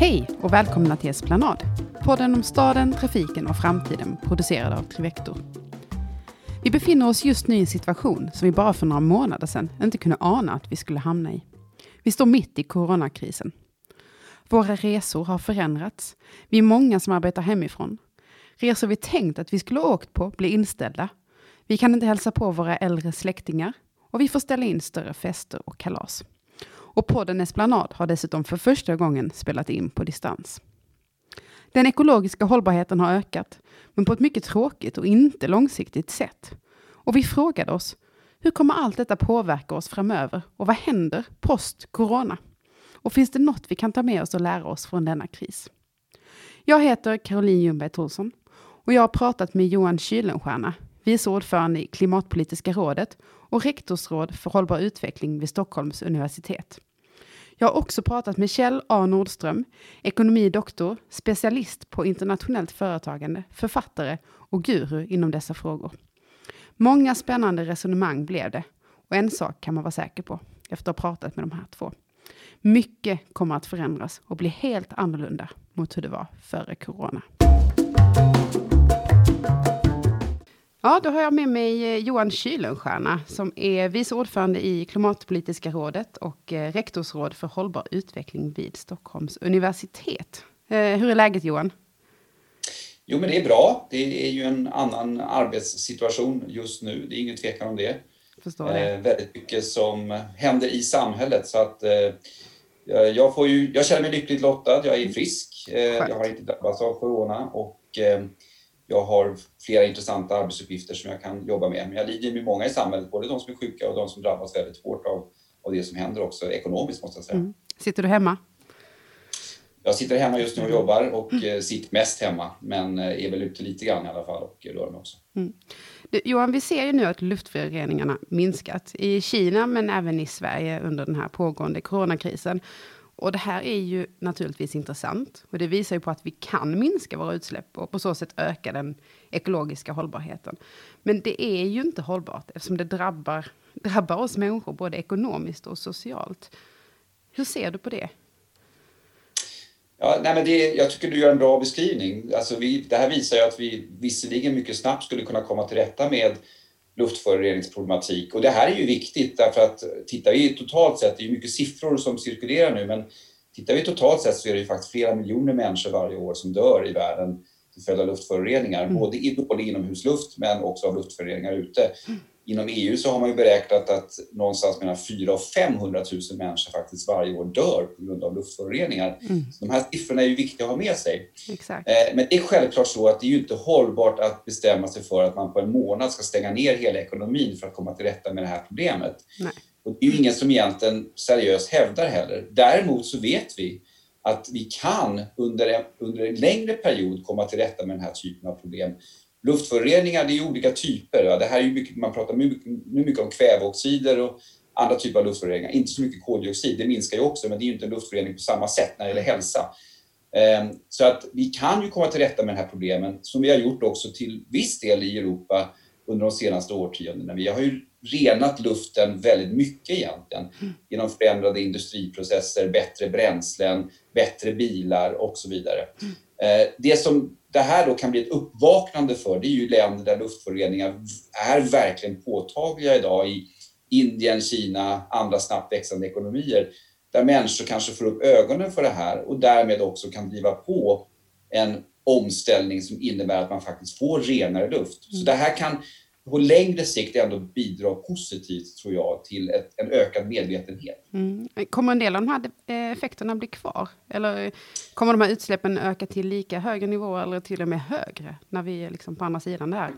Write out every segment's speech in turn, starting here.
Hej och välkomna till Esplanad. Podden om staden, trafiken och framtiden producerad av Trivector. Vi befinner oss just nu i en situation som vi bara för några månader sedan inte kunde ana att vi skulle hamna i. Vi står mitt i coronakrisen. Våra resor har förändrats. Vi är många som arbetar hemifrån. Resor vi tänkt att vi skulle ha åkt på blir inställda. Vi kan inte hälsa på våra äldre släktingar och vi får ställa in större fester och kalas. Och podden Esplanad har dessutom för första gången spelat in på distans. Den ekologiska hållbarheten har ökat, men på ett mycket tråkigt och inte långsiktigt sätt. Och vi frågade oss, hur kommer allt detta påverka oss framöver och vad händer post-corona? Och finns det något vi kan ta med oss och lära oss från denna kris? Jag heter Caroline Ljungberg Thorsson och jag har pratat med Johan Kylenstierna, vice ordförande i Klimatpolitiska rådet och rektorsråd för hållbar utveckling vid Stockholms universitet. Jag har också pratat med Kjell A Nordström, ekonomidoktor, specialist på internationellt företagande, författare och guru inom dessa frågor. Många spännande resonemang blev det och en sak kan man vara säker på efter att ha pratat med de här två. Mycket kommer att förändras och bli helt annorlunda mot hur det var före corona. Ja, då har jag med mig eh, Johan Kylenstierna som är vice ordförande i Klimatpolitiska rådet och eh, rektorsråd för hållbar utveckling vid Stockholms universitet. Eh, hur är läget Johan? Jo, men det är bra. Det är ju en annan arbetssituation just nu. Det är ingen tvekan om det. Förstår det. Eh, väldigt mycket som händer i samhället. Så att, eh, jag, får ju, jag känner mig lyckligt lottad. Jag är frisk. Eh, jag har inte drabbats av corona och jag har flera intressanta arbetsuppgifter som jag kan jobba med. Men jag lider med många i samhället, både de som är sjuka och de som drabbas väldigt hårt av, av det som händer också ekonomiskt måste jag säga. Mm. Sitter du hemma? Jag sitter hemma just nu och jobbar och mm. sitter mest hemma, men eh, är väl ute lite grann i alla fall och rör mig också. Mm. Du, Johan, vi ser ju nu att luftföroreningarna minskat i Kina, men även i Sverige under den här pågående coronakrisen. Och det här är ju naturligtvis intressant och det visar ju på att vi kan minska våra utsläpp och på så sätt öka den ekologiska hållbarheten. Men det är ju inte hållbart eftersom det drabbar, drabbar oss människor både ekonomiskt och socialt. Hur ser du på det? Ja, nej men det, jag tycker du gör en bra beskrivning. Alltså vi, det här visar ju att vi visserligen mycket snabbt skulle kunna komma till rätta med luftföroreningsproblematik. Och det här är ju viktigt därför att tittar vi totalt sett, det är ju mycket siffror som cirkulerar nu, men tittar vi totalt sett så är det ju faktiskt flera miljoner människor varje år som dör i världen till följd av luftföroreningar, mm. både i dålig inomhusluft men också av luftföroreningar ute. Inom EU så har man ju beräknat att någonstans mellan 400 och 500 000 människor faktiskt varje år dör på grund av luftföroreningar. Mm. de här siffrorna är ju viktiga att ha med sig. Exakt. Eh, men det är självklart så att det är ju inte hållbart att bestämma sig för att man på en månad ska stänga ner hela ekonomin för att komma till rätta med det här problemet. Nej. Och det är ju ingen som egentligen seriöst hävdar heller. Däremot så vet vi att vi kan under en, under en längre period komma till rätta med den här typen av problem Luftföroreningar, det är olika typer. Det här är mycket, man pratar mycket, mycket om kväveoxider och andra typer av luftföroreningar. Inte så mycket koldioxid, det minskar ju också, men det är ju inte en luftförorening på samma sätt när det gäller hälsa. Ehm, så att vi kan ju komma till rätta med de här problemen, som vi har gjort också till viss del i Europa under de senaste årtiondena. Vi har ju renat luften väldigt mycket egentligen genom förändrade industriprocesser, bättre bränslen, bättre bilar och så vidare det som det här då kan bli ett uppvaknande för, det är ju länder där luftföroreningar är verkligen påtagliga idag i Indien, Kina, andra snabbt växande ekonomier, där människor kanske får upp ögonen för det här och därmed också kan driva på en omställning som innebär att man faktiskt får renare luft. Så det här kan på längre sikt ändå bidra positivt, tror jag, till ett, en ökad medvetenhet. Mm. Kommer en del av de här eh, effekterna bli kvar? Eller kommer de här utsläppen öka till lika höga nivåer eller till och med högre när vi är liksom på andra sidan det här?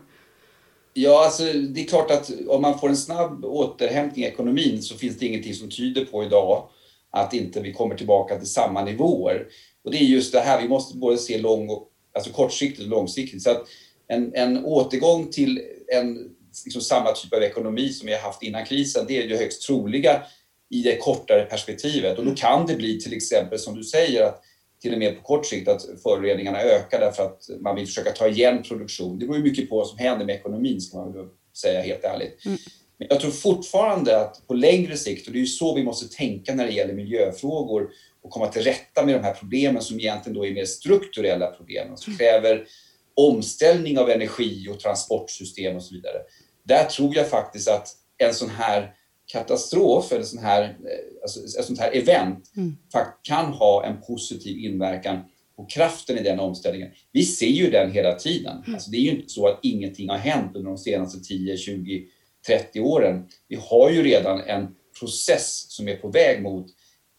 Ja, alltså, det är klart att om man får en snabb återhämtning i ekonomin så finns det ingenting som tyder på idag att inte vi kommer tillbaka till samma nivåer. Och det är just det här, vi måste både se lång och, alltså kortsiktigt och långsiktigt. Så att en, en återgång till en, liksom samma typ av ekonomi som vi har haft innan krisen, det är ju högst troliga i det kortare perspektivet. Och då kan det bli till exempel som du säger att till och med på kort sikt att föroreningarna ökar därför att man vill försöka ta igen produktion. Det beror ju mycket på vad som händer med ekonomin ska man väl säga helt ärligt. Mm. Men jag tror fortfarande att på längre sikt, och det är ju så vi måste tänka när det gäller miljöfrågor och komma till rätta med de här problemen som egentligen då är mer strukturella problem, som kräver omställning av energi och transportsystem och så vidare. Där tror jag faktiskt att en sån här katastrof eller sån här, eh, alltså ett sånt här event mm. kan ha en positiv inverkan på kraften i den omställningen. Vi ser ju den hela tiden. Mm. Alltså det är ju inte så att ingenting har hänt under de senaste 10, 20, 30 åren. Vi har ju redan en process som är på väg mot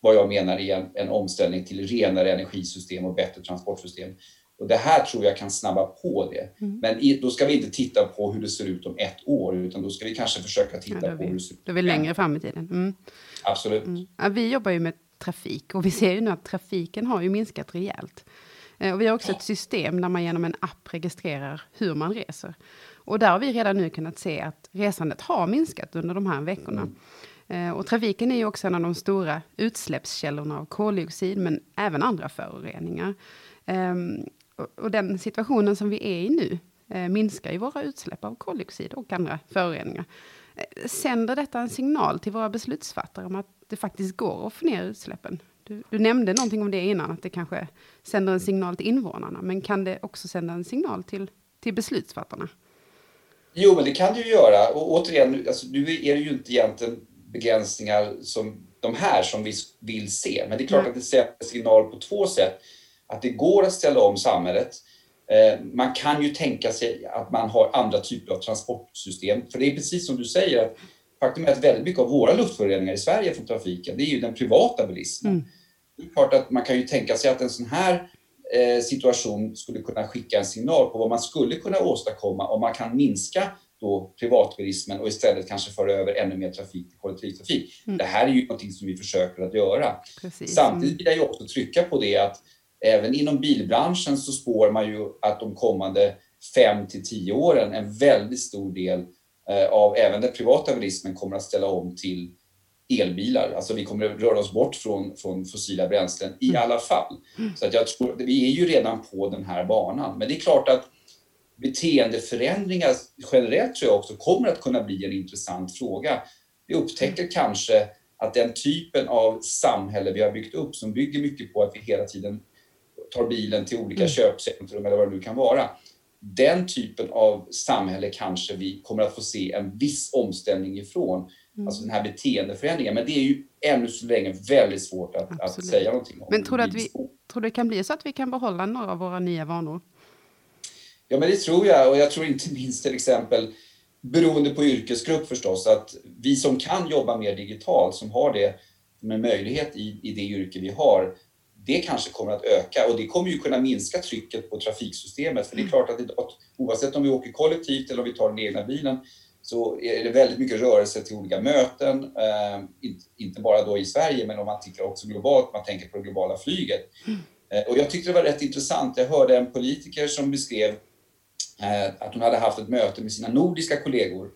vad jag menar är en, en omställning till renare energisystem och bättre transportsystem. Och det här tror jag kan snabba på det. Mm. Men i, då ska vi inte titta på hur det ser ut om ett år, utan då ska vi kanske försöka titta ja, på vi, hur det ser ut. Då är vi längre fram i tiden. Mm. Absolut. Mm. Ja, vi jobbar ju med trafik och vi ser ju nu att trafiken har ju minskat rejält. Eh, och vi har också ett system där man genom en app registrerar hur man reser. Och där har vi redan nu kunnat se att resandet har minskat under de här veckorna. Mm. Eh, och trafiken är ju också en av de stora utsläppskällorna av koldioxid, men även andra föroreningar. Och den situationen som vi är i nu eh, minskar ju våra utsläpp av koldioxid och andra föroreningar. Eh, sänder detta en signal till våra beslutsfattare om att det faktiskt går att få ner utsläppen? Du, du, nämnde någonting om det innan, att det kanske sänder en signal till invånarna, men kan det också sända en signal till, till beslutsfattarna? Jo, men det kan det ju göra. Och återigen, alltså, nu är det ju inte egentligen begränsningar som de här som vi vill se. Men det är klart mm. att det sänder signal på två sätt. Att det går att ställa om samhället. Eh, man kan ju tänka sig att man har andra typer av transportsystem. För det är precis som du säger, att faktum är att väldigt mycket av våra luftföroreningar i Sverige från trafiken, det är ju den privata bilismen. Mm. Det är klart att man kan ju tänka sig att en sån här eh, situation skulle kunna skicka en signal på vad man skulle kunna åstadkomma om man kan minska då privatbilismen och istället kanske föra över ännu mer trafik till kollektivtrafik. Mm. Det här är ju någonting som vi försöker att göra. Precis. Samtidigt vill jag ju också trycka på det att även inom bilbranschen så spår man ju att de kommande fem till tio åren en väldigt stor del eh, av även den privata bilismen kommer att ställa om till elbilar. Alltså vi kommer att röra oss bort från, från fossila bränslen i mm. alla fall. Mm. Så att jag tror, vi är ju redan på den här banan. Men det är klart att beteendeförändringar generellt tror jag också kommer att kunna bli en intressant fråga. Vi upptäcker mm. kanske att den typen av samhälle vi har byggt upp som bygger mycket på att vi hela tiden tar bilen till olika mm. köpcentrum eller vad det nu kan vara. Den typen av samhälle kanske vi kommer att få se en viss omställning ifrån. Mm. Alltså den här beteendeförändringen. Men det är ju ännu så länge väldigt svårt att, att säga någonting om. Men tror du, att vi, tror det kan bli så att vi kan behålla några av våra nya vanor? Ja, men det tror jag. Och jag tror inte minst till exempel, beroende på yrkesgrupp förstås, att vi som kan jobba mer digitalt, som har det med möjlighet i, i det yrke vi har, det kanske kommer att öka och det kommer ju kunna minska trycket på trafiksystemet. För det är klart att idag, oavsett om vi åker kollektivt eller om vi tar den egna bilen, så är det väldigt mycket rörelse till olika möten. Eh, inte bara då i Sverige, men om man tittar också globalt, man tänker på det globala flyget. Eh, och jag tyckte det var rätt intressant. Jag hörde en politiker som beskrev Eh, att hon hade haft ett möte med sina nordiska kollegor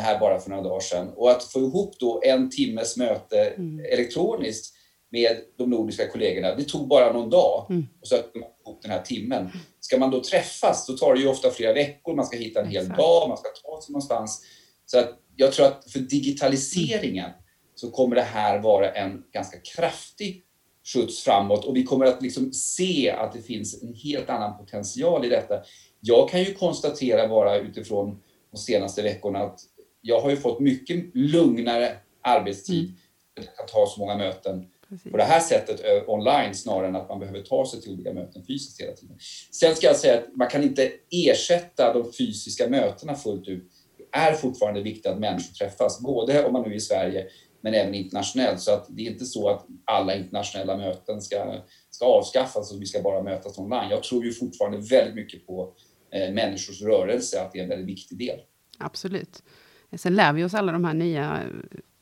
här bara för några dagar sedan. Och att få ihop då en timmes möte mm. elektroniskt med de nordiska kollegorna, det tog bara någon dag. Mm. Och så man ihop den här timmen. Ska man då träffas, då tar det ju ofta flera veckor, man ska hitta en hel Exakt. dag, man ska ta sig någonstans. Så att jag tror att för digitaliseringen så kommer det här vara en ganska kraftig skjuts framåt och vi kommer att liksom se att det finns en helt annan potential i detta. Jag kan ju konstatera bara utifrån de senaste veckorna att jag har ju fått mycket lugnare arbetstid. Mm. Jag kan ta så många möten Precis. på det här sättet online snarare än att man behöver ta sig till olika möten fysiskt hela tiden. Sen ska jag säga att man kan inte ersätta de fysiska mötena fullt ut. Det är fortfarande viktigt att människor träffas, både om man nu är i Sverige men även internationellt. Så att det är inte så att alla internationella möten ska, ska avskaffas och vi ska bara mötas online. Jag tror ju fortfarande väldigt mycket på eh, människors rörelse, att det är en väldigt viktig del. Absolut. Sen lär vi oss alla de här nya,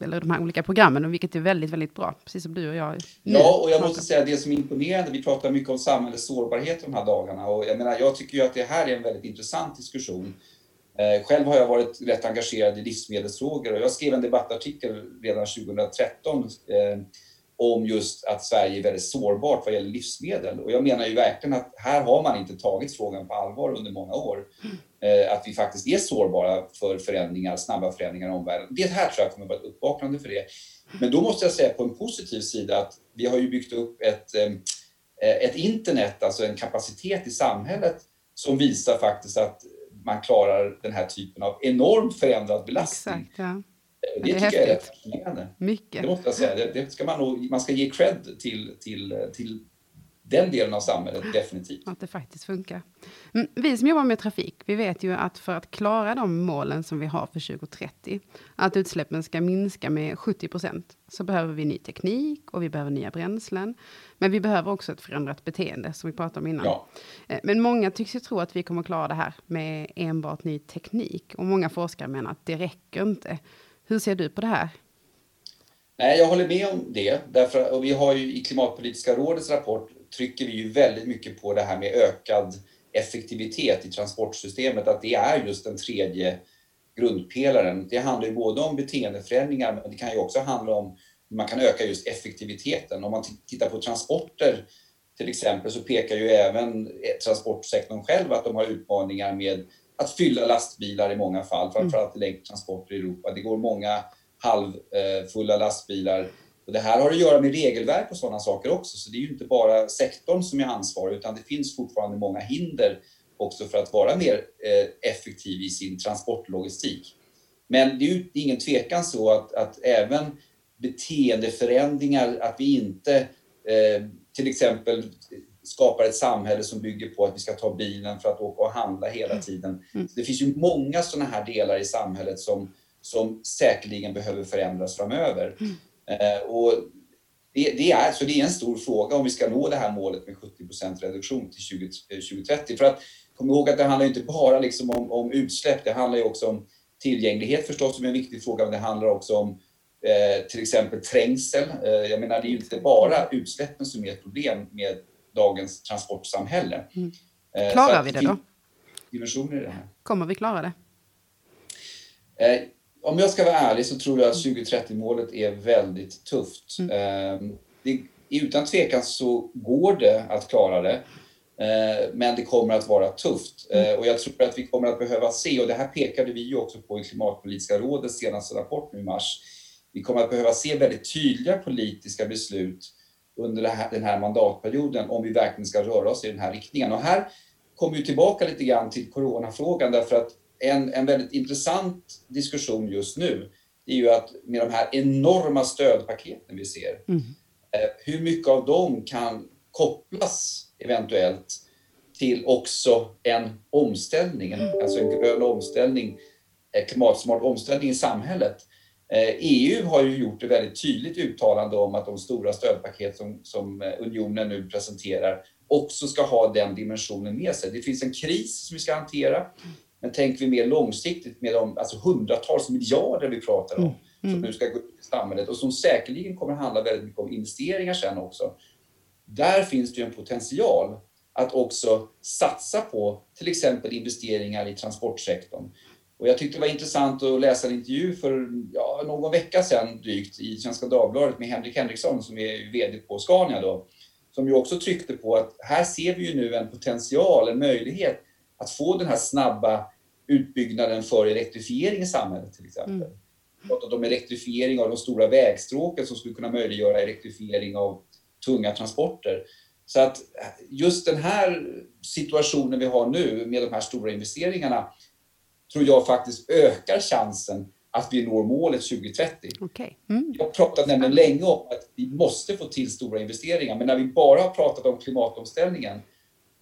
eller de här olika programmen, vilket är väldigt, väldigt bra, precis som du och jag. Ja, och jag måste säga det som är imponerande, vi pratar mycket om samhällets sårbarhet de här dagarna och jag menar, jag tycker ju att det här är en väldigt intressant diskussion. Eh, själv har jag varit rätt engagerad i livsmedelsfrågor och jag skrev en debattartikel redan 2013 om just att Sverige är väldigt sårbart vad gäller livsmedel. Och jag menar ju verkligen att här har man inte tagit frågan på allvar under många år. Eh, att vi faktiskt är sårbara för förändringar, snabba förändringar i omvärlden. Det här tror jag kommer att vara ett uppvaknande för det. Men då måste jag säga på en positiv sida att vi har ju byggt upp ett, eh, ett internet, alltså en kapacitet i samhället som visar faktiskt att man klarar den här typen av enormt förändrad belastning. Exakt, ja. Det, det tycker jag är rätt fascinerande. Mycket. Det måste jag säga. Det, det, ska man, nog, man ska ge cred till, till, till den delen av samhället, definitivt. Att det faktiskt funkar. Mm, vi som jobbar med trafik, vi vet ju att för att klara de målen som vi har för 2030, att utsläppen ska minska med 70 procent, så behöver vi ny teknik och vi behöver nya bränslen. Men vi behöver också ett förändrat beteende, som vi pratade om innan. Ja. Eh, men många tycks ju tro att vi kommer klara det här med enbart ny teknik. Och många forskare menar att det räcker inte. Hur ser du på det här? Nej, jag håller med om det. Därför, och vi har ju i Klimatpolitiska rådets rapport trycker vi ju väldigt mycket på det här med ökad effektivitet i transportsystemet, att det är just den tredje grundpelaren. Det handlar ju både om beteendeförändringar, men det kan ju också handla om hur man kan öka just effektiviteten. Om man tittar på transporter till exempel så pekar ju även eh, transportsektorn själv att de har utmaningar med att fylla lastbilar i många fall, framförallt i längre transporter i Europa. Det går många halvfulla lastbilar. Och det här har att göra med regelverk och sådana saker också, så det är ju inte bara sektorn som är ansvarig, utan det finns fortfarande många hinder också för att vara mer effektiv i sin transportlogistik. Men det är ju ingen tvekan så att, att även beteendeförändringar, att vi inte eh, till exempel skapar ett samhälle som bygger på att vi ska ta bilen för att åka och handla hela tiden. Mm. Det finns ju många sådana här delar i samhället som, som säkerligen behöver förändras framöver. Mm. Eh, och det, det, är, så det är en stor fråga om vi ska nå det här målet med 70% reduktion till 20, 2030. För att kom ihåg att det handlar inte bara liksom om, om utsläpp, det handlar ju också om tillgänglighet förstås som är en viktig fråga, men det handlar också om eh, till exempel trängsel. Eh, jag menar, det är ju inte bara utsläppen som är ett problem med dagens transportsamhälle. Mm. Eh, Klarar vi det då? Dimensioner i det här. Kommer vi klara det? Eh, om jag ska vara ärlig så tror jag att 2030-målet är väldigt tufft. Mm. Eh, det, utan tvekan så går det att klara det. Men det kommer att vara tufft mm. och jag tror att vi kommer att behöva se, och det här pekade vi ju också på i Klimatpolitiska rådets senaste rapport nu i mars. Vi kommer att behöva se väldigt tydliga politiska beslut under här, den här mandatperioden om vi verkligen ska röra oss i den här riktningen. Och här kommer vi tillbaka lite grann till coronafrågan därför att en, en väldigt intressant diskussion just nu är ju att med de här enorma stödpaketen vi ser, mm. eh, hur mycket av dem kan kopplas eventuellt till också en omställning, alltså en grön omställning, klimatsmart omställning i samhället. EU eh, e har ju gjort ett väldigt tydligt uttalande om att de stora stödpaket som, som eh, unionen nu presenterar också ska ha den dimensionen med sig. Det finns en kris som vi ska hantera, men tänker vi mer långsiktigt med de alltså hundratals miljarder vi pratar om mm. som mm. nu ska gå ut i samhället och som säkerligen kommer handla väldigt mycket om investeringar sen också. Där finns det ju en potential att också satsa på till exempel investeringar i transportsektorn. Och jag tyckte det var intressant att läsa en intervju för ja, någon vecka sedan drygt i Svenska Dagbladet med Henrik Henriksson som är VD på Scania då, som ju också tryckte på att här ser vi ju nu en potential, en möjlighet att få den här snabba utbyggnaden för elektrifiering i samhället till exempel. Mm. Pratat om elektrifiering av de stora vägstråken som skulle kunna möjliggöra elektrifiering av tunga transporter. Så att just den här situationen vi har nu med de här stora investeringarna tror jag faktiskt ökar chansen att vi når målet 2030. Okay. Mm. Jag har pratat nämligen länge om att vi måste få till stora investeringar, men när vi bara har pratat om klimatomställningen,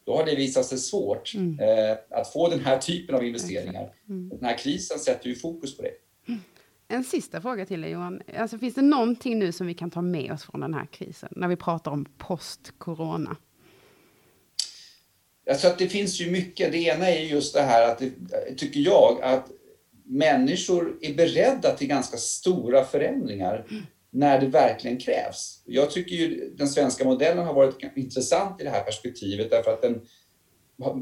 då har det visat sig svårt mm. eh, att få den här typen av investeringar. Mm. Den här krisen sätter ju fokus på det. En sista fråga till dig Johan. Alltså, finns det någonting nu som vi kan ta med oss från den här krisen, när vi pratar om post-corona? Tror att det finns ju mycket. Det ena är just det här att, det, tycker jag, att människor är beredda till ganska stora förändringar när det verkligen krävs. Jag tycker ju den svenska modellen har varit intressant i det här perspektivet därför att den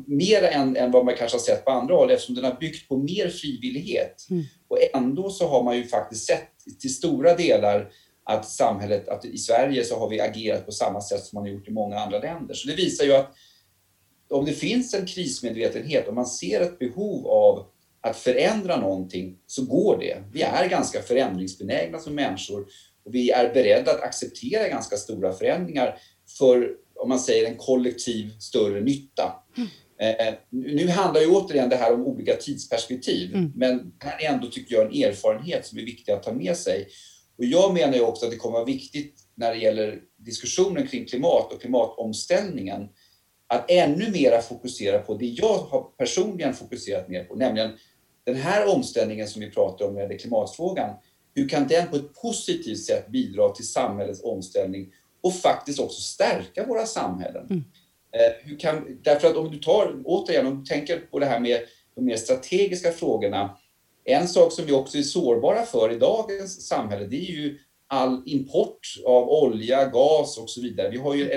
mer än, än vad man kanske har sett på andra håll eftersom den har byggt på mer frivillighet. Mm. Och ändå så har man ju faktiskt sett till stora delar att samhället, att i Sverige så har vi agerat på samma sätt som man har gjort i många andra länder. Så det visar ju att om det finns en krismedvetenhet, om man ser ett behov av att förändra någonting, så går det. Vi är ganska förändringsbenägna som människor och vi är beredda att acceptera ganska stora förändringar för, om man säger en kollektiv större nytta. Mm. Eh, nu handlar ju återigen det här om olika tidsperspektiv, mm. men här är ändå, tycker jag, en erfarenhet som är viktig att ta med sig. Och jag menar ju också att det kommer vara viktigt när det gäller diskussionen kring klimat och klimatomställningen, att ännu mera fokusera på det jag har personligen fokuserat mer på, nämligen den här omställningen som vi pratar om när det klimatfrågan. Hur kan den på ett positivt sätt bidra till samhällets omställning och faktiskt också stärka våra samhällen? Mm. Eh, hur kan, därför att om du tar, återigen, om du tänker på det här med de mer strategiska frågorna. En sak som vi också är sårbara för i dagens samhälle, det är ju all import av olja, gas och så vidare. Vi har ju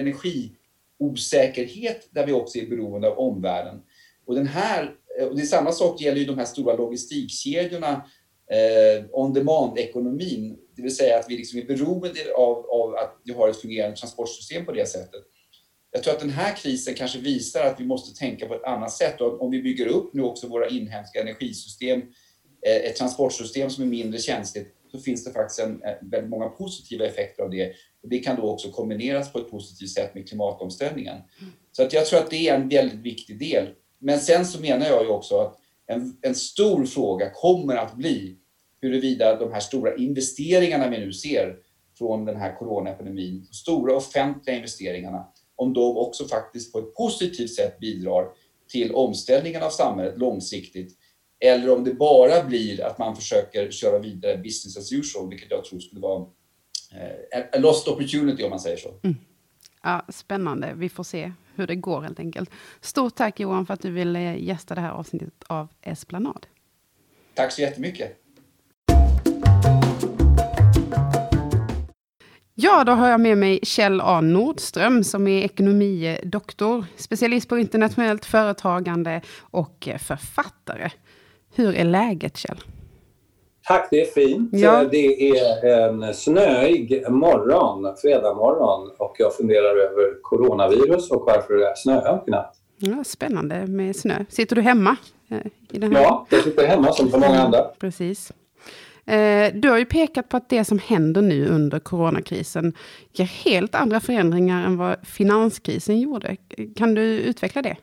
osäkerhet där vi också är beroende av omvärlden. Och den här, eh, och det är samma sak gäller ju de här stora logistikkedjorna, eh, on demand-ekonomin, det vill säga att vi liksom är beroende av, av att vi har ett fungerande transportsystem på det sättet jag tror att den här krisen kanske visar att vi måste tänka på ett annat sätt. Och om vi bygger upp nu också våra inhemska energisystem, eh, ett transportsystem som är mindre känsligt, så finns det faktiskt en, eh, väldigt många positiva effekter av det. Och det kan då också kombineras på ett positivt sätt med klimatomställningen. Så att jag tror att det är en väldigt viktig del. Men sen så menar jag ju också att en, en stor fråga kommer att bli huruvida de här stora investeringarna vi nu ser från den här coronaepidemin, stora offentliga investeringarna, om de också faktiskt på ett positivt sätt bidrar till omställningen av samhället långsiktigt. Eller om det bara blir att man försöker köra vidare business as usual, vilket jag tror skulle vara eh, en lost opportunity om man säger så. Mm. Ja, spännande. Vi får se hur det går helt enkelt. Stort tack Johan för att du ville gästa det här avsnittet av Esplanad. Tack så jättemycket. Ja, då har jag med mig Kjell A Nordström som är ekonomidoktor, specialist på internationellt företagande och författare. Hur är läget Kjell? Tack, det är fint. Ja. Det är en snöig morgon, fredag morgon och jag funderar över coronavirus och varför det är snöat i natt. Ja, spännande med snö. Sitter du hemma? Eh, I den här? Ja, jag sitter hemma som så många andra. Precis. Eh, du har ju pekat på att det som händer nu under coronakrisen ger helt andra förändringar än vad finanskrisen gjorde. Kan du utveckla det?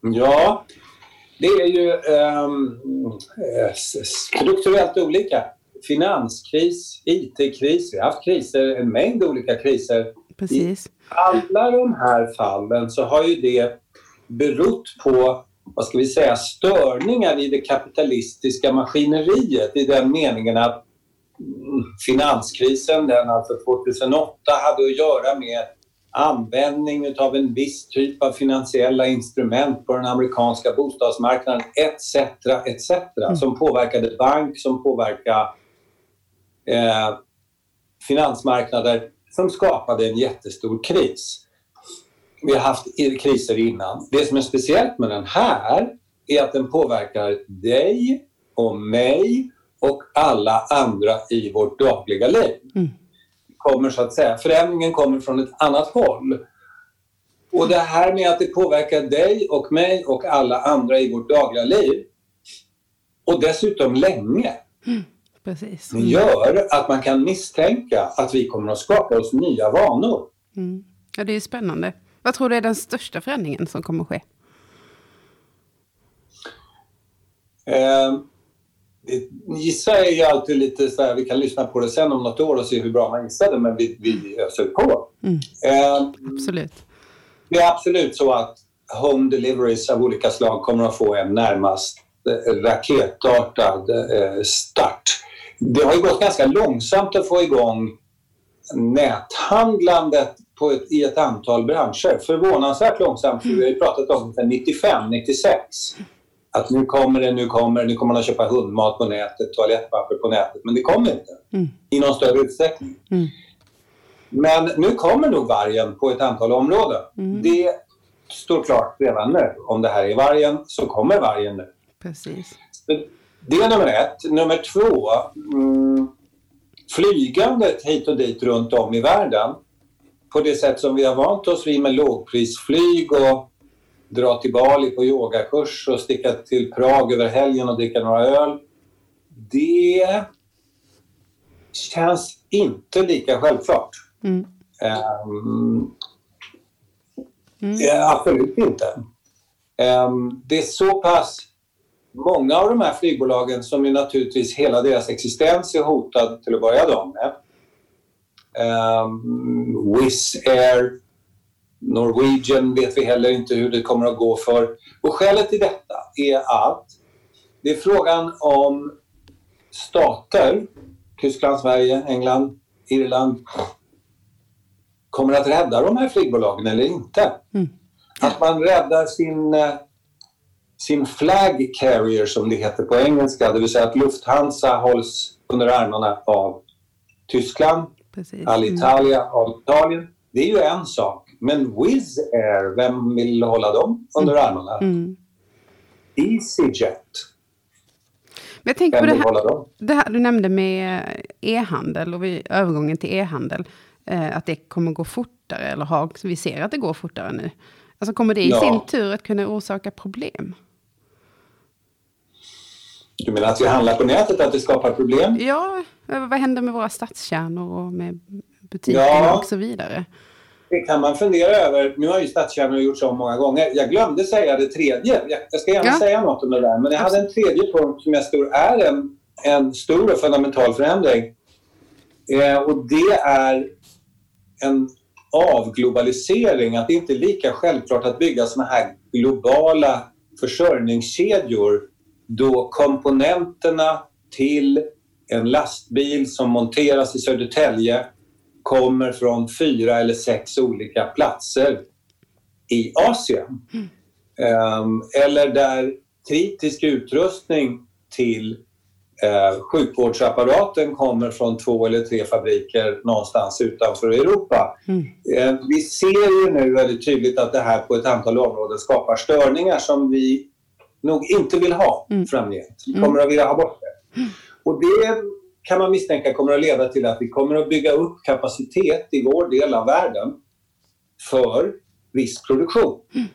Ja, det är ju um, strukturellt olika. Finanskris, IT-kris, vi har haft kriser, en mängd olika kriser. Precis. I alla de här fallen så har ju det berott på vad ska vi säga, störningar i det kapitalistiska maskineriet i den meningen att mm, finanskrisen, den alltså 2008, hade att göra med användning av en viss typ av finansiella instrument på den amerikanska bostadsmarknaden etc. etc. Mm. som påverkade bank, som påverkade eh, finansmarknader som skapade en jättestor kris vi har haft kriser innan. Det som är speciellt med den här är att den påverkar dig och mig och alla andra i vårt dagliga liv. Mm. Kommer så att säga, förändringen kommer från ett annat håll. Och det här med att det påverkar dig och mig och alla andra i vårt dagliga liv och dessutom länge. Mm. Precis. Mm. gör att man kan misstänka att vi kommer att skapa oss nya vanor. Mm. Ja, det är spännande. Vad tror du är den största förändringen som kommer att ske? Eh, gissa är ju alltid lite så här, vi kan lyssna på det sen om något år och se hur bra man gissade, men vi, vi öser på. Mm. Eh, absolut. Det är absolut så att home deliveries av olika slag kommer att få en närmast eh, raketartad eh, start. Det har ju gått ganska långsamt att få igång näthandlandet på ett, i ett antal branscher. Förvånansvärt långsamt, för vi har ju pratat om det 95, 96. Att nu kommer det, nu kommer det, nu kommer man att köpa hundmat på nätet, toalettpapper på nätet. Men det kommer inte mm. i någon större utsträckning. Mm. Men nu kommer nog vargen på ett antal områden. Mm. Det står klart redan nu. Om det här är vargen så kommer vargen nu. Precis. Det är nummer ett. Nummer två. Mm, flygandet hit och dit runt om i världen på det sätt som vi har vant oss vid med lågprisflyg och dra till Bali på yogakurs och sticka till Prag över helgen och dricka några öl. Det känns inte lika självklart. Mm. Um, mm. absolut inte. Um, det är så pass många av de här flygbolagen som ju naturligtvis hela deras existens är hotad till att börja med. Um, Wizz Air, Norwegian vet vi heller inte hur det kommer att gå för. Och skälet till detta är att det är frågan om stater, Tyskland, Sverige, England, Irland, kommer att rädda de här flygbolagen eller inte. Mm. Att man räddar sin, eh, sin flag carrier som det heter på engelska, det vill säga att Lufthansa hålls under armarna av Tyskland, Precis. Alitalia mm. av Italien. Det är ju en sak. Men Wizz Air, vem vill hålla dem under mm. armarna? Mm. EasyJet. Men jag tänker på det här, det här, du nämnde med e-handel och vid övergången till e-handel. Eh, att det kommer gå fortare, eller har, vi ser att det går fortare nu. Alltså kommer det i ja. sin tur att kunna orsaka problem? Du menar att vi handlar på nätet, att det skapar problem? Ja, vad händer med våra stadskärnor och med butikerna ja. och så vidare? Det kan man fundera över. Nu har ju stadskärnor gjorts om många gånger. Jag glömde säga det tredje. Jag ska gärna ja. säga något om det där. Men jag hade en tredje punkt som jag tror är en, en stor och fundamental förändring. Eh, och det är en avglobalisering. Att det inte är lika självklart att bygga såna här globala försörjningskedjor då komponenterna till en lastbil som monteras i Södertälje kommer från fyra eller sex olika platser i Asien. Mm. Eller där kritisk utrustning till uh, sjukvårdsapparaten kommer från två eller tre fabriker någonstans utanför Europa. Mm. Uh, vi ser ju nu väldigt tydligt att det här på ett antal områden skapar störningar som vi nog inte vill ha mm. framgent. Vi kommer att vilja ha bort det. Mm. Och det kan man misstänka kommer att leda till att vi kommer att bygga upp kapacitet i vår del av världen för viss produktion. Mm.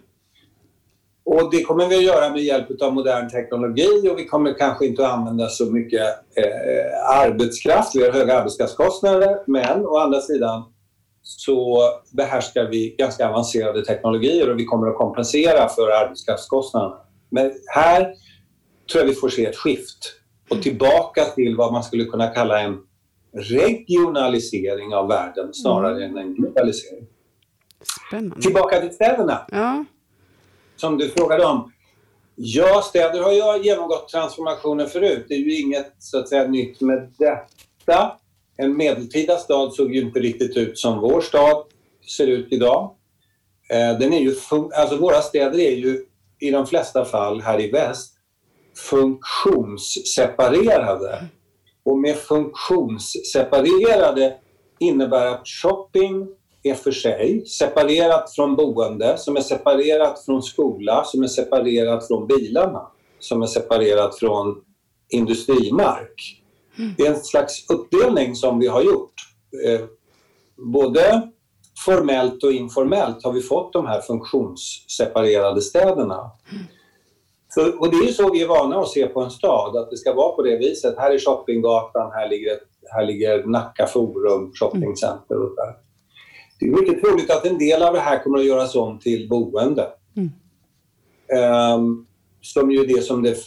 Och det kommer vi att göra med hjälp av modern teknologi och vi kommer kanske inte att använda så mycket eh, arbetskraft. Vi har höga arbetskraftskostnader men å andra sidan så behärskar vi ganska avancerade teknologier och vi kommer att kompensera för arbetskraftskostnaderna. Men här tror jag vi får se ett skift och tillbaka till vad man skulle kunna kalla en regionalisering av världen snarare mm. än en globalisering. Spännande. Tillbaka till städerna. Ja. Som du frågade om. Ja, städer har ju genomgått transformationer förut. Det är ju inget så att säga nytt med detta. En medeltida stad såg ju inte riktigt ut som vår stad ser ut idag. Eh, den är ju alltså våra städer är ju i de flesta fall här i väst funktionsseparerade. Och med funktionsseparerade innebär att shopping är för sig, separerat från boende, som är separerat från skola, som är separerat från bilarna, som är separerat från industrimark. Det är en slags uppdelning som vi har gjort. Eh, både formellt och informellt har vi fått de här funktionsseparerade städerna. Så, och det är ju så vi är vana att se på en stad, att det ska vara på det viset. Här är shoppinggatan, här ligger, här ligger Nacka Forum shoppingcenter och där. Det är mycket troligt att en del av det här kommer att göras om till boende. Mm. Um, som ju är det som det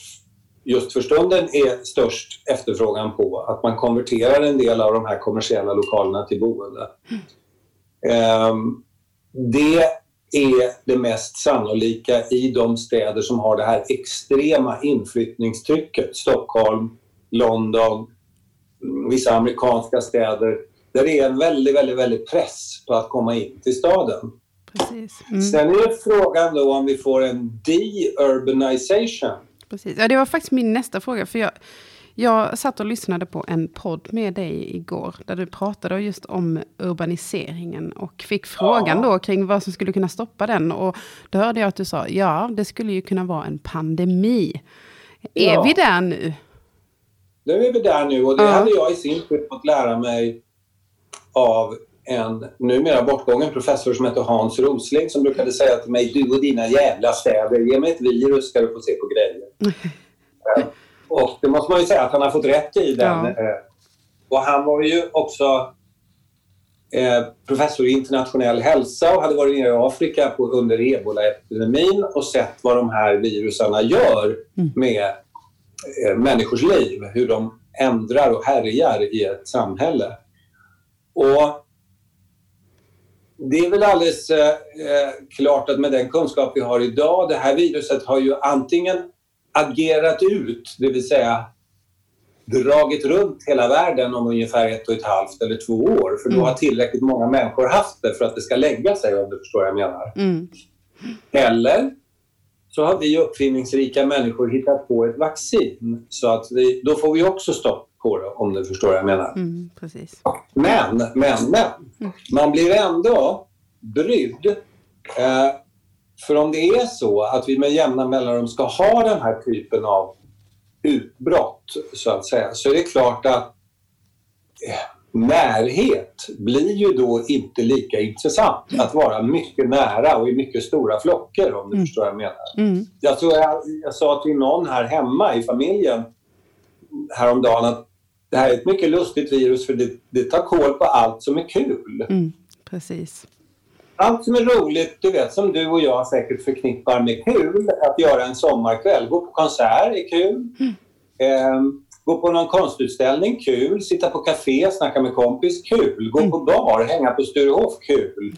just för stunden är störst efterfrågan på. Att man konverterar en del av de här kommersiella lokalerna till boende. Mm. Um, det är det mest sannolika i de städer som har det här extrema inflyttningstrycket. Stockholm, London, mm, vissa amerikanska städer där det är en väldigt, väldigt, väldigt press på att komma in till staden. Precis. Mm. Sen är frågan då om vi får en de-urbanization. Precis. Ja, det var faktiskt min nästa fråga. För jag, jag satt och lyssnade på en podd med dig igår, där du pratade just om urbaniseringen och fick frågan då kring vad som skulle kunna stoppa den. Och då hörde jag att du sa, ja, det skulle ju kunna vara en pandemi. Är ja. vi där nu? nu är vi där nu och det Ja. hade jag i sin tur fått lära mig av en numera bortgången professor som heter Hans Rosling som brukade säga till mig du och dina jävla städer, ge mig ett virus ska du få se på grejer. Och det måste man ju säga att han har fått rätt i den. Ja. eh, Och han var ju också eh, professor i internationell hälsa och hade varit nere i Afrika på, under ebola-epidemin och sett vad de här virusarna gör Mm. med eh, människors liv. Hur de ändrar och härjar i ett samhälle. Och det är väl alldeles eh, eh, klart att med den kunskap vi har idag, det här viruset har ju antingen agerat ut, det vill säga dragit runt hela världen om ungefär ett och ett halvt eller två år. För då Mm. har tillräckligt många människor haft det för att det ska lägga sig om du förstår vad jag menar. Mm. Eller så har vi uppfinningsrika människor hittat på ett vaccin. Så att vi, då får vi också stopp på det om du förstår vad jag menar. Mm. Precis. Men, men, men. Man blir ändå brydd. Eh, för om det är så att vi med jämna mellanrum ska ha den här typen av utbrott, så att säga, så är det klart att eh, närhet blir ju då inte lika intressant. Att vara mycket nära och i mycket stora flockar, om du Mm. förstår vad jag menar. Mm. Jag tror jag, jag sa till någon här hemma i familjen häromdagen att det här är ett mycket lustigt virus för det, det tar koll på allt som är kul. Mm. Precis. Allt som är roligt, du vet som du och jag säkert förknippar med kul. Att göra en sommarkväll. Gå på konsert är kul. Ehm, gå på någon konstutställning, kul. Sitta på café, snacka med kompis, kul. Gå på bar, hänga på Sturehof, kul.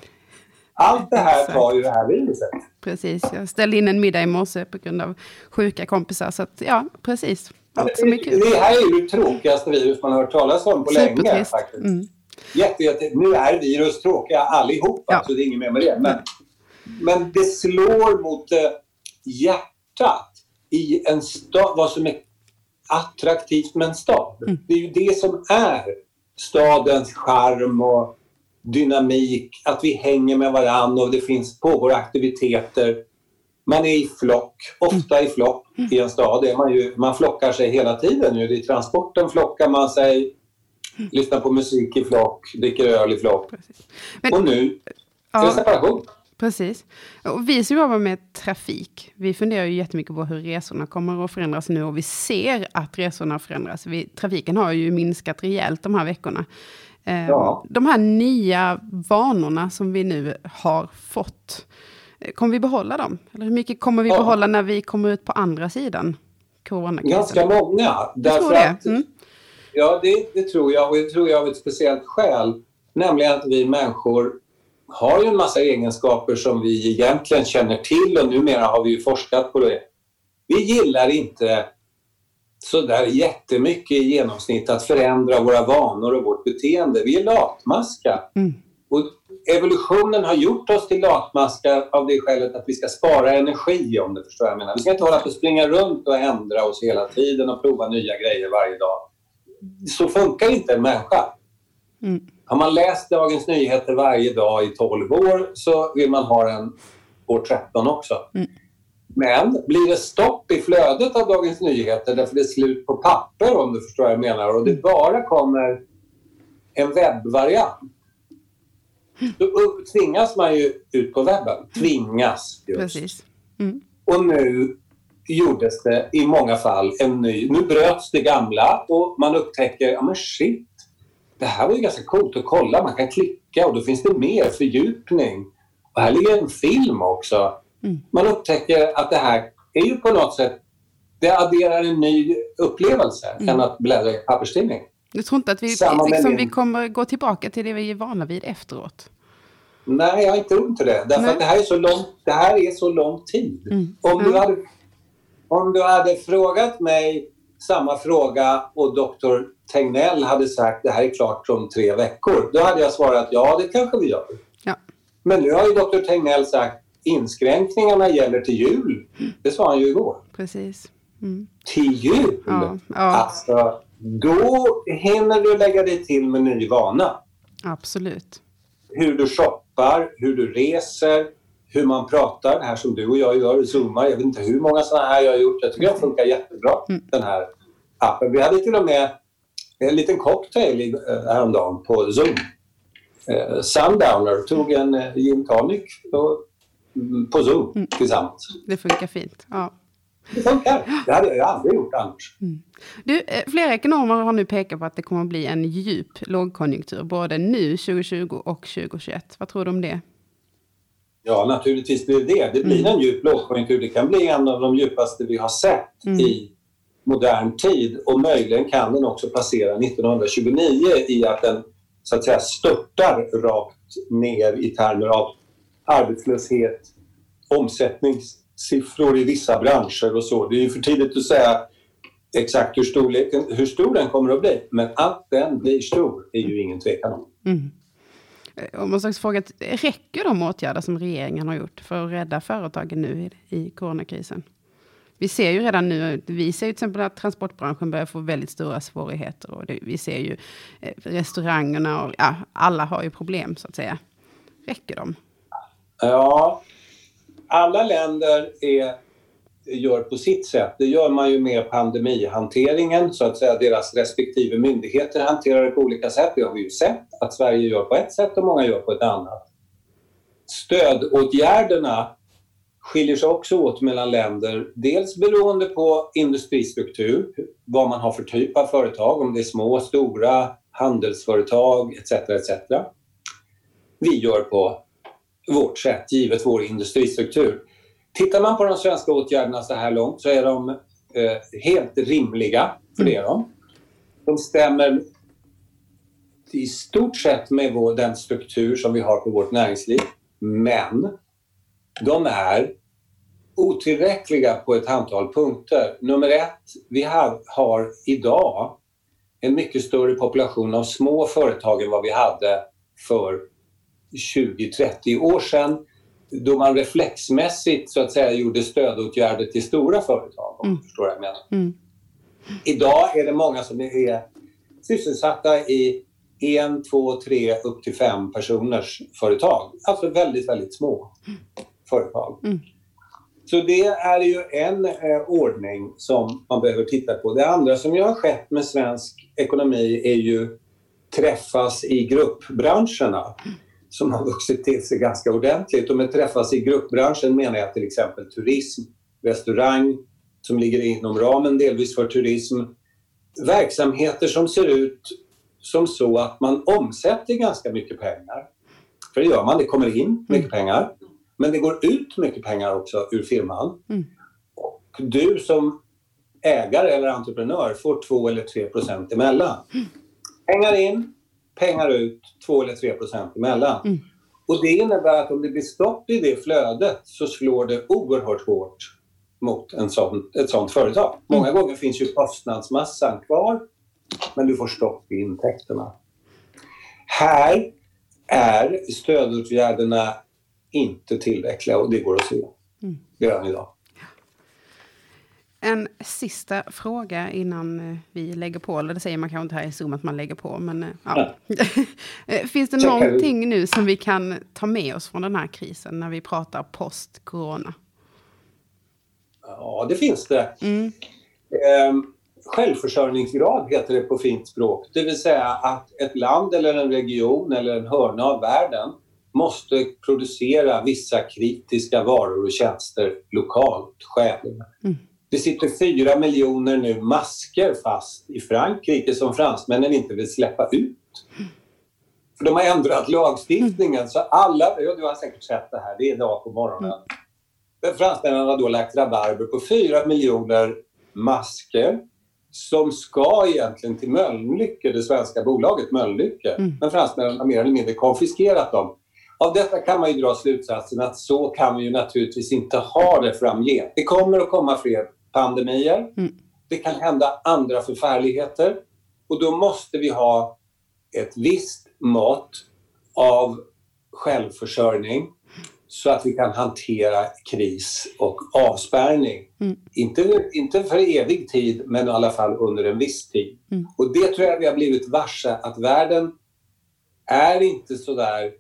Allt det här tar ju det här viruset. Precis. Jag ställde in en middag i morse på grund av sjuka kompisar. Så att, ja, precis. Allt som är kul. Det här är ju det tråkigaste virus man har hört talas om på länge. Faktiskt. Mm. Jätte, jätte, nu är virus tråkiga allihopa, Ja. så det är inget mer med det. Men, men det slår mot eh, hjärtat i en stad, vad som är attraktivt med en stad. Mm. Det är ju det som är stadens charm och dynamik, att vi hänger med varandra och det finns, pågår aktiviteter. Man är i flock, ofta i flock i en stad. Är man, ju, man flockar sig hela tiden. Ju. I transporten flockar man sig, lyssnar på musik i flock, dricker öl i flock. Men- och nu är det Ja, separation. precis. Och vi som jobbar med trafik, vi funderar ju jättemycket på hur resorna kommer att förändras nu. Och vi ser att resorna förändras. Vi, trafiken har ju minskat rejält de här veckorna. Eh, Ja. De här nya vanorna som vi nu har fått, eh, kommer vi behålla dem? Eller hur mycket kommer vi Ja. behålla när vi kommer ut på andra sidan coronakrisen? Ganska många. Därför det. att, Mm. Ja, det, det tror jag. Och det tror jag av ett speciellt skäl. Nämligen att vi människor har ju en massa egenskaper som vi egentligen känner till och numera har vi ju forskat på det. Vi gillar inte så där jättemycket i genomsnitt att förändra våra vanor och vårt beteende. Vi är latmaska. Mm. Och evolutionen har gjort oss till latmaskar av det skälet att vi ska spara energi om du förstår vad jag menar. Vi ska inte hålla på att springa runt och ändra oss hela tiden och prova nya grejer varje dag. Så funkar inte en människa. Mm. Har man läst Dagens Nyheter varje dag i 12 år så vill man ha den år 13 också. Mm. Men blir det stopp i flödet av Dagens Nyheter därför det är slut på papper om du förstår vad jag menar och det bara kommer en webbvariant då tvingas man ju ut på webben. Tvingas just. Precis. Mm. Och nu gjordes det i många fall en ny... Nu bröts det gamla och man upptäcker, ja men shit, det här var ju ganska coolt att kolla. Man kan klicka och då finns det mer fördjupning. Och här ligger en film också. Mm. Man upptäcker att det här är ju på något sätt, det adderar en ny upplevelse Mm. än att bläddra i papperstidning. Jag tror inte att vi, liksom, vi kommer gå tillbaka till det vi är vana vid efteråt. Nej, jag tror inte det. Därför Nej. att det här är så lång, det här är så lång tid. Mm. Om, du hade, om du hade frågat mig samma fråga och doktor Tegnell hade sagt det här är klart om tre veckor. Då hade jag svarat ja, det kanske vi gör. Ja. Men nu har ju doktor Tegnell sagt inskränkningarna gäller till jul. Det sa han ju igår. Precis. Mm. Till jul? Ja, ja, Alltså, då hinner du lägga dig till med ny vana. absolut. hur du shoppar, hur du reser, hur man pratar. Det här som du och jag gör, zoomar. Jag vet inte hur många sådana här jag har gjort. Jag tycker de funkar jättebra, Mm. den här appen. Vi hade till och med en liten cocktail eh, häromdagen på Zoom. Eh, Sundowner tog en eh, gin tonic på, mm, på Zoom mm. tillsammans. Det funkar fint. Ja. Det funkar. Det hade jag aldrig gjort annars. Mm. Du, flera ekonomer har nu pekat på att det kommer att bli en djup lågkonjunktur både nu 2020 och 2021. Vad tror du om det? Ja, naturligtvis blir det det. Blir mm. en djup lågkonjunktur. Det kan bli en av de djupaste vi har sett mm. i modern tid och möjligen kan den också passera 1929 i att den så att säga störtar rakt ner i termer av arbetslöshet, omsättningssiffror i vissa branscher och så. Det är ju för tidigt att säga exakt hur, storleken, hur stor den kommer att bli, men att den blir stor är ju ingen tvekan om. Mm. Eh, om man slags fråga, räcker de åtgärder som regeringen har gjort för att rädda företagen nu i, i coronakrisen? Vi ser ju redan nu, vi ser ju till exempel att transportbranschen börjar få väldigt stora svårigheter. Och det, vi ser ju eh, restaurangerna och ja, alla har ju problem så att säga. Räcker de? Ja, alla länder är, gör på sitt sätt. Det gör man ju med pandemihanteringen, så att säga deras respektive myndigheter hanterar det på olika sätt. Det har vi ju sett att Sverige gör på ett sätt och många gör på ett annat. Stödåtgärderna skiljer sig också åt mellan länder. Dels beroende på industristruktur, vad man har för typ av företag, om det är små, stora, handelsföretag etc. etc. Vi gör på vårt sätt, givet vår industristruktur. Tittar man på de svenska åtgärderna så här långt så är de eh, helt rimliga, för det är de. De stämmer i stort sett med vår, den struktur som vi har på vårt näringsliv. Men de är otillräckliga på ett antal punkter. Nummer ett, vi har, har idag en mycket större population av små företag än vad vi hade för 20-30 år sedan då man reflexmässigt så att säga gjorde stödåtgärder till stora företag. Om mm. förstår vad jag menar. Mm. Idag är det många som är sysselsatta i en, två, tre, upp till fem personers företag. Alltså väldigt, väldigt små mm. företag. Så det är ju en eh, ordning som man behöver titta på. Det andra som ju har skett med svensk ekonomi är ju träffas i gruppbranscherna som har vuxit till sig ganska ordentligt. Och med träffas i gruppbranschen menar jag till exempel turism, restaurang som ligger inom ramen delvis för turism. Verksamheter som ser ut som så att man omsätter ganska mycket pengar. För det gör man, det kommer in mycket mm. pengar. Men det går ut mycket pengar också ur firman. Mm. Och du som ägare eller entreprenör får 2 eller 3 procent emellan. Mm. Pengar in, pengar ut, 2 eller 3 procent emellan. Mm. Och det innebär att om det blir stopp i det flödet så slår det oerhört hårt mot en sån, ett sånt företag. Många mm. gånger finns ju kostnadsmassan kvar men du får stopp i intäkterna. Här är stödåtgärderna inte tillräckliga och det går att se mm. redan idag. En sista fråga innan eh, vi lägger på, eller det säger man kanske inte här i Zoom att man lägger på, men eh, ja. Eh, finns det någonting nu som vi kan ta med oss från den här krisen när vi pratar post-corona? Ja, det finns det. Mm. Um, självförsörjningsgrad heter det på fint språk. Det vill säga att ett land eller en region eller en hörna av världen måste producera vissa kritiska varor och tjänster lokalt själv. Mm. Det sitter fyra miljoner nu masker fast i Frankrike som fransmännen inte vill släppa ut. För de har ändrat lagstiftningen så alla, du har säkert sett det här, det är idag på morgonen. Mm. Fransmännen har då lagt rabarber på fyra miljoner masker som ska egentligen till Mölnlycke, det svenska bolaget Mölnlycke. Mm. Men fransmännen har mer eller mindre konfiskerat dem. Av detta kan man ju dra slutsatsen att så kan vi ju naturligtvis inte ha det framgent. Det kommer att komma fler pandemier. Mm. Det kan hända andra förfärligheter. Och då måste vi ha ett visst mått av självförsörjning så att vi kan hantera kris och avspärrning. Mm. Inte, inte för evig tid, men i alla fall under en viss tid. Mm. Och det tror jag vi har blivit varse, att världen är inte så där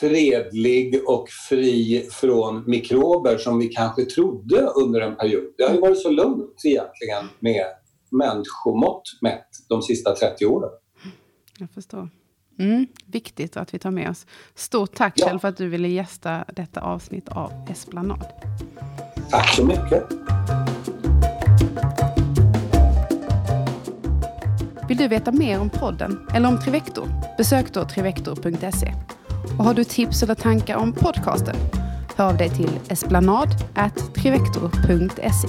fredlig och fri från mikrober som vi kanske trodde under en period. Det har ju varit så lugnt egentligen med människomått mätt de sista 30 åren. Jag förstår. Mm, viktigt att vi tar med oss. Stort tack ja. Kjell för att du ville gästa detta avsnitt av Esplanad. Tack så mycket. Vill du veta mer om podden eller om Trivector? Besök då trivector.se. Och har du tips eller tankar om podcasten? Hör av dig till esplanad.trivector.se.